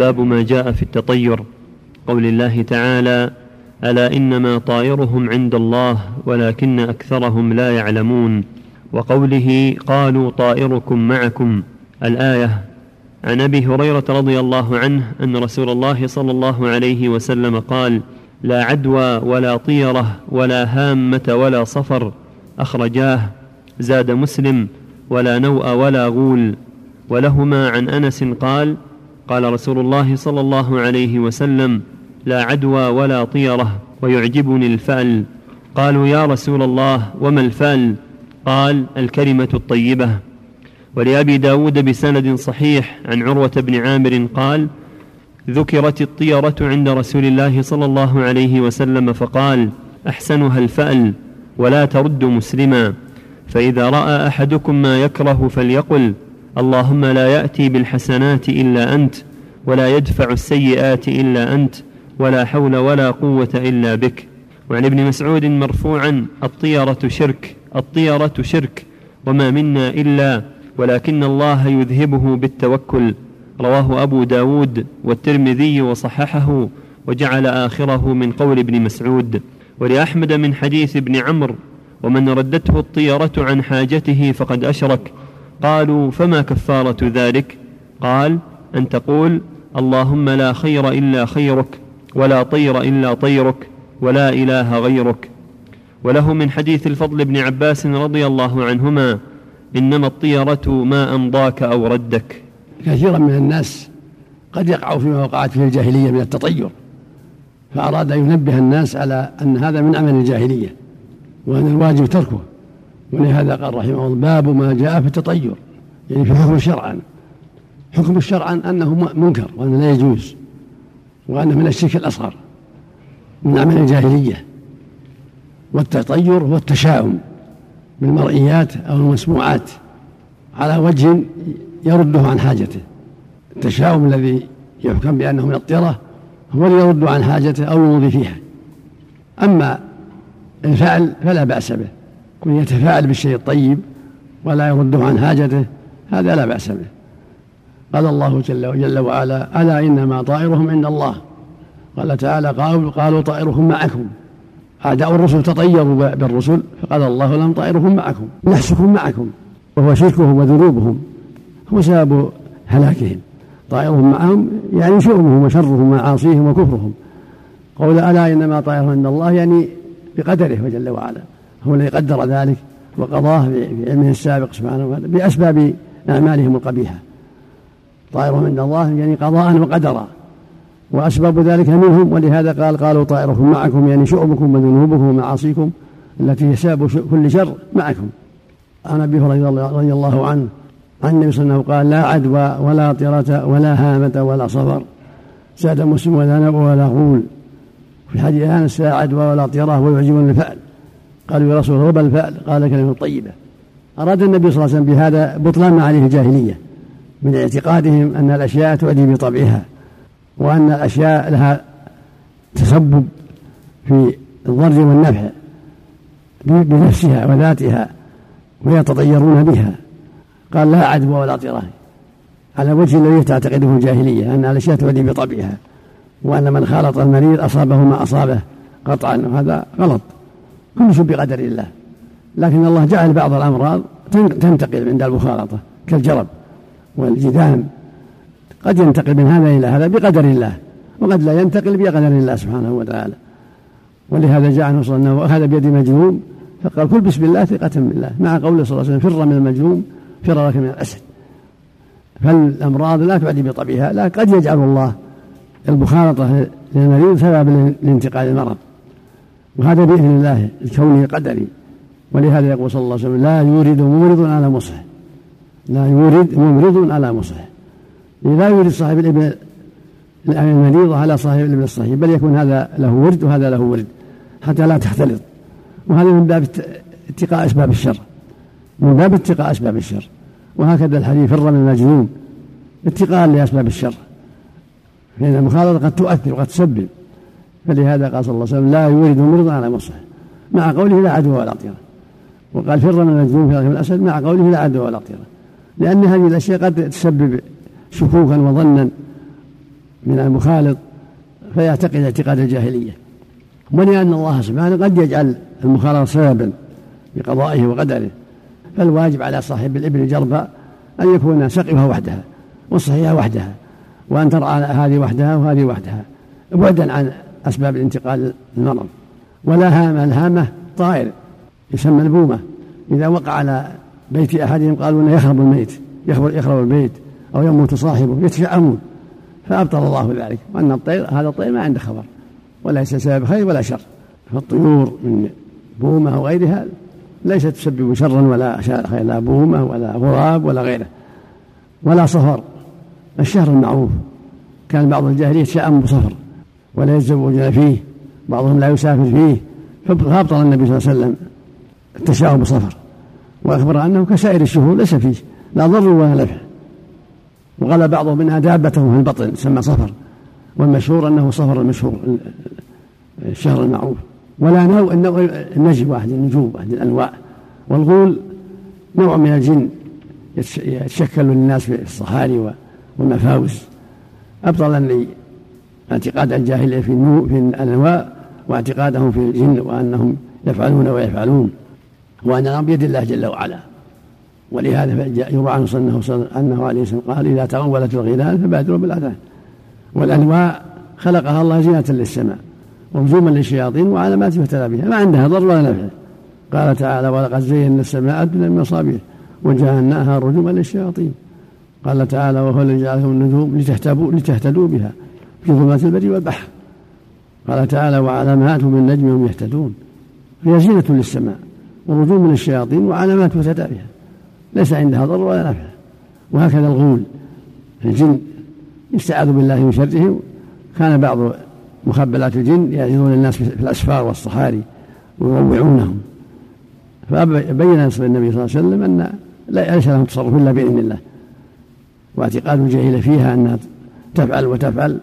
باب ما جاء في التطير. قول الله تعالى ألا إنما طائرهم عند الله ولكن أكثرهم لا يعلمون. وقوله قالوا طائركم معكم. الآية عن أبي هريرة رضي الله عنه أن رسول الله صلى الله عليه وسلم قال لا عدوى ولا طيرة ولا هامة ولا صفر أخرجاه زاد مسلم ولا نوء ولا غول. ولهما عن أنس قال قال رسول الله صلى الله عليه وسلم لا عدوى ولا طيرة ويعجبني الفأل. قالوا يا رسول الله وما الفأل؟ قال الكلمة الطيبة. ولأبي داود بسند صحيح عن عروة بن عامر قال ذكرت الطيرة عند رسول الله صلى الله عليه وسلم فقال أحسنها الفأل ولا ترد مسلما. فإذا رأى أحدكم ما يكره فليقل. اللهم لا يأتي بالحسنات إلا أنت ولا يدفع السيئات إلا أنت ولا حول ولا قوة إلا بك. وعن ابن مسعود مرفوعا الطيرة شرك الطيرة شرك وما منا إلا ولكن الله يذهبه بالتوكل. رواه أبو داود والترمذي وصححه وجعل آخره من قول ابن مسعود. ولأحمد من حديث ابن عمرو ومن ردته الطيرة عن حاجته فقد أشرك. قالوا فما كفارة ذلك؟ قال أن تقول اللهم لا خير إلا خيرك ولا طير إلا طيرك ولا إله غيرك. وله من حديث الفضل بن عباس رضي الله عنهما إنما الطيرة ما أمضاك أو ردك. كثيرا من الناس قد يقع فيما وقعت فيه الجاهلية من التطير فأراد أن ينبه الناس على أن هذا من عمل الجاهلية وأن الواجب تركه. ولهذا قال رحمه الله باب ما جاء في التطير يعني في حكم شرعا حكم الشرع أنه منكر وأنه لا يجوز وأنه من الشرك الأصغر من عمل الجاهلية والتطير هو التشاؤم بالمرئيات أو المسموعات على وجه يرده عن حاجته. التشاؤم الذي يحكم بأنه من الطيرة هو الذي يرد عن حاجته أو يمضي فيها أما الفعل فلا بأس به. كن يتفاعل بالشيء الطيب ولا يرده عن حاجته هذا لا بأس به. قال الله جل, جل وعلا ألا إنما طائرهم عند الله؟ قال تعالى قالوا, قالوا طائرهم معكم. أعداء الرسل تطيروا بالرسل. فقال الله لهم طائرهم معكم نحسكم معكم وهو شركهم وذنوبهم هو سبب هلاكهم. طائرهم معهم يعني شؤمهم وشرهم ومعاصيهم وكفرهم. قول ألا إنما طائرهم عند الله؟ يعني بقدره جل وعلا. هو الذي قدر ذلك وقضاه في علمه السابق سبحانه وتعالى بأسباب أعمالهم القبيحة طائرهم عند الله يعني قضاء وقدرا. وأسباب ذلك منهم ولهذا قال قالوا طائركم معكم يعني شؤمكم وذنوبكم ومعاصيكم التي هي سبب كل شر معكم. عن أبي هريرة رضي الله عنه عن النبي صلى الله عليه وسلم قال لا عدوى ولا طيرة ولا هامة ولا صفر زاد مسلم ولا نبو ولا غول. في حديث انس لا عدوى ولا طيرة ويعجبني الفأل. قالوا يا رسول الله وما الفأل. قال كلمة طيبة. أراد النبي صلى الله عليه وسلم بهذا بطلان ما عليه الجاهلية من اعتقادهم أن الأشياء تؤدي بطبعها وأن الأشياء لها تسبب في الضر والنفع بنفسها وذاتها ويتطيرون بها. قال لا عدوى ولا طراه على وجه الذي تعتقده الجاهلية أن الأشياء تؤدي بطبعها وأن من خالط المريض أصابه ما أصابه قطعا وهذا غلط. كل شيء بقدر الله. لكن الله جعل بعض الأمراض تنتقل عند المخالطة كالجرب والجذام قد ينتقل من هذا إلى هذا بقدر الله وقد لا ينتقل بقدر الله سبحانه وتعالى. ولهذا جاء عنه صلى الله عليه وسلم أخذ بيد مجنون فقال كل بسم الله ثقة بالله مع قوله صلى الله عليه وسلم فر من المجنون فرارك من الأسد. فالأمراض لا تعدي بطبيعها لا قد يجعل الله المخالطة للمريض سبب لانتقال المرض. وهذا بإذن الله الكوني القدري ولهذا يقول صلى الله عليه وسلم لا يورد ممرض على مصح. لا يورد ممرض على مصح. لا يورد صاحب الابن المريض على صاحب الابن الصحيح بل يكون هذا له ورد وهذا له ورد حتى لا تختلط. وهذا من باب اتقاء أسباب الشر. من باب اتقاء أسباب الشر. وهكذا الحديث فر من المجنون اتقاء لأسباب الشر. فإن المخالطه قد تؤثر وقد تسبب. فلهذا قال صلى الله عليه وسلم لا يورد مرضا على مصح مع قوله لا عدوى ولا طيرة. وقال فر من المجنون في الأسد مع قوله لا عدوى ولا طيرة. لأن هذه الأشياء قد تسبب شكوكا وظنا من المخالط فيعتقد اعتقاد الجاهلية. ولأن الله سبحانه قد يجعل المخالطة سببا بقضائه وقدره. فالواجب على صاحب الإبل الجرباء أن يكون سقفها وحدها والصحيحة وحدها وأن ترعى هذه وحدها وهذه وحدها. بعدا عن أسباب الانتقال المرض. ولا هامة الهامة طائر يسمى البومة. إذا وقع على بيت أحدهم قالوا أنه يخرب الميت يخرب, يخرب البيت أو يموت صاحبه يتشعمون فأبطل الله ذلك. وأن الطير هذا الطير ما عنده خبر. وليس سبب خير ولا شر. فالطيور من بومة وغيرها ليست تسبب شرا ولا خير لا بومة ولا غراب ولا غيره. ولا صفر. الشهر المعروف. كان بعض الجاهلية يتشائم بصفر. ولا يتزوجون فيه بعضهم لا يسافر فيه فأبطل النبي صلى الله عليه وسلم التشاؤم بصفر وأخبر أنه كسائر الشهور ليس فيه لا ضر ولا نفع. وقال بعضهم منها دابته في البطن تسمى صفر والمشهور أنه صفر المشهور الشهر المعروف. ولا نوع النجم واحد النجوم واحد الأنواع. والغول نوع من الجن يتشكل للناس في الصحاري والمفاوز أبطلا لي اعتقاد الجاهلية في في الأنواع واعتقادهم في الجن وأنهم يفعلون ويفعلون وأن الأمر بيد الله جل وعلا. ولهذا يروى عنه صلى أنه عليه الصلاة قال إذا تغولت الغلال فبادروا بالأذان. والأنواع خلقها الله زينة للسماء وهجوما للشياطين وعلامات يهتدى بها ما عندها ضر ولا نفع. قال تعالى ولقد زينا السماء الدنيا من مصابيح وجعلناها رجوما للشياطين. قال تعالى وهو الذي جعلكم النجوم لتهتدوا بها. في ظلمات البر والبحر. قال تعالى وعلامات من النجم هم يهتدون. هي زينة للسماء ورجوم للشياطين وعلامات يهتدى بها ليس عندها ضر ولا نفع. وهكذا الغول. الجن يستعاذ بالله من شرهم كان بعض مخبلات الجن يعيذون الناس في الأسفار والصحاري ويروعونهم. فبين النبي صلى الله عليه وسلم أن ليس لهم تصرف إلا بإذن الله. واعتقاد الجاهلة فيها أنها تفعل وتفعل.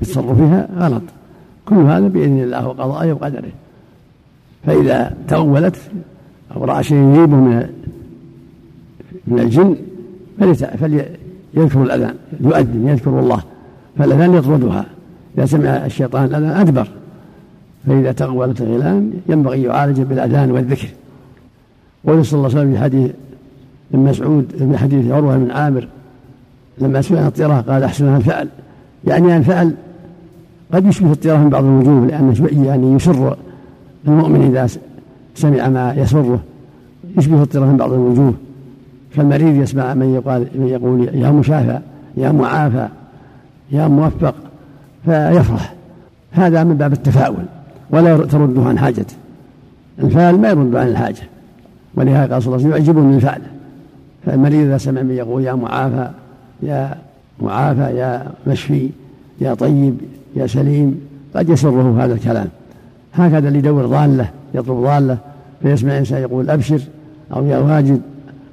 بتصرفها غلط. كل هذا بإذن الله وقضائه وقدره. فإذا تأولت أو رأى شيء يجيبه من من الجن فليذكر الأذان يؤذن يذكر الله. فالأذان يطردها. إذا سمع الشيطان الأذان أدبر. فإذا تغولت الغلام ينبغي يعالج بالأذان والذكر. قول صلى الله عليه وسلم في حديث ابن مسعود في حديث عروة بن عامر لما عن الطيرة قال أحسنها الفعل يعني الفعل قد يشبه من بعض الوجوه لأنه يعني يسر المؤمن إذا سمع ما يسره. يشبه من بعض الوجوه. كالمريض يسمع من يقال من يقول يا مشافى يا معافى يا موفق فيفرح. هذا من باب التفاؤل ولا ترده عن حاجته. الفعل ما يرد عن الحاجة. ولهذا قال صلى الله عليه وسلم يعجبه من فعله. فالمريض إذا سمع من يقول يا معافى يا معافى يا مشفي يا طيب يا سليم قد يسره هذا الكلام. هكذا اللي يدور ضالة يطلب ضالة فيسمع إنسان يقول أبشر أو يا واجد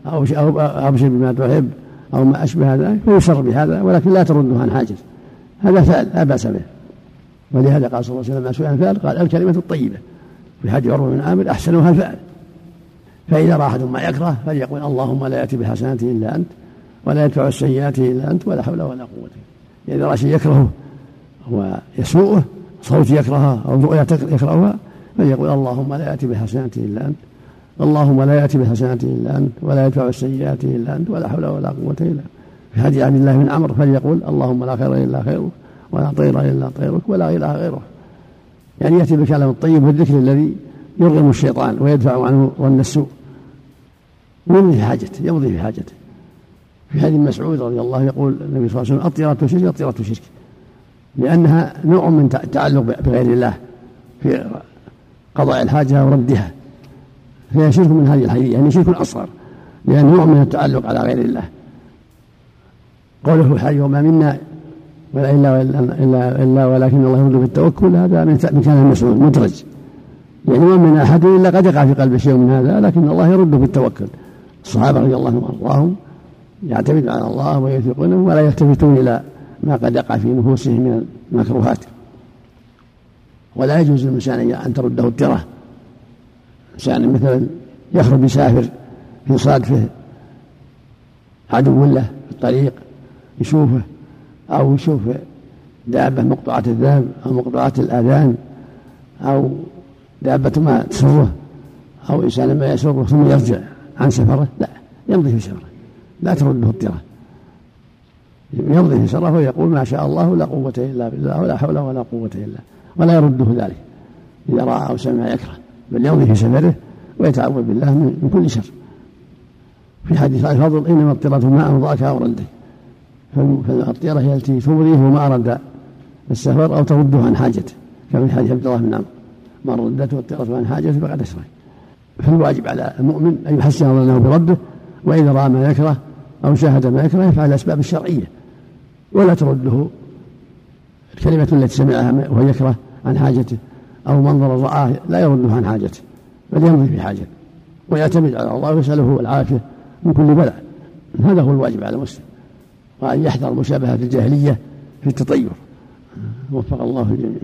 أو أبشر بما تحب أو ما أشبه هذا فيسر بهذا ولكن لا ترده عن حاجة هذا فعل لا بأس به. ولهذا قال صلى الله عليه وسلم سئل فعل قال الكلمة الطيبة. في حديث عروة بن عامر أحسنها الفعل. فإذا رأى أحد ما يكره فليقول اللهم لا يأتي بالحسنات إلا أنت ولا يدفع السيئات إلا أنت ولا حول ولا قوة إذا رأى شيء يكرهه ويسوءه صوت يكرهها أو رؤيا يكرهها فليقول اللهم لا يأتي بالحسنات إلا أنت اللهم لا يأتي بالحسنات إلا أنت ولا يدفع السيئات إلا أنت ولا حول ولا قوة إلا في حديث عبد الله بن عمرو فليقول اللهم لا خير إلا خيرك ولا طير إلا طيرك ولا إله غيرك. يعني يأتي بالكلام الطيب والذكر الذي يرغم الشيطان ويدفع عنه ظن السوء. ويمضي في حاجته يمضي في حاجته. في حديث مسعود رضي الله يقول النبي صلى الله عليه وسلم الطيرة شرك الطيرة شرك لأنها نوع من التعلق بغير الله في قضاء الحاجة وردها. فهي شرك من هذه الحديث يعني شرك أصغر لأن نوع من التعلق على غير الله. قوله في الحديث وما منا ولا إلا, إلا, إلا ولكن الله يرد بالتوكل هذا من كلام المسعود مدرج. يعني ما من أحد إلا قد يقع في قلبه شيء من هذا لكن الله يرد بالتوكل. الصحابة رضي الله عنهم وأرضاهم يعتمدون على الله ويثقونه ولا يلتفتون إلى ما قد يقع في نفوسهم من المكروهات. ولا يجوز للإنسان أن ترده الترة إنسان مثلا يخرج يسافر في صادفه عدو له في الطريق يشوفه أو يشوف دابة مقطوعة الذهب أو مقطوعة الآذان أو دابة ما تسره أو إنسان ما يسره ثم يرجع عن سفره. لا يمضي في سفره. لا ترده الطيرة يمضي في سفره ويقول ما شاء الله لا قوة إلا بالله ولا حول ولا قوة إلا ولا يرده ذلك إذا رأى أو سمع يكره بل يمضي في سفره ويتعوذ بالله من كل شر. في حديث الفضل إنما الطيرة ما أمضاك أو رده فالطيرة هي التي تمضيه ما أراد السفر أو ترده عن حاجته كما في حديث عبد الله بن عمرو. من ردته الطيرة عن حاجته فقد أشرك فالواجب على المؤمن أن يحسن ظنه بربه وإذا رأى ما يكره أو شاهد ما يكره يفعل الأسباب الشرعية. ولا ترده. الكلمة التي سمعها وهو يكره عن حاجته أو منظر رآه لا يرده عن حاجته بل يمضي في حاجته ويعتمد على الله ويسأله العافية من كل بلاء. هذا هو الواجب على المسلم وأن يحذر مشابهة الجاهلية في التطير. وفق الله الجميع.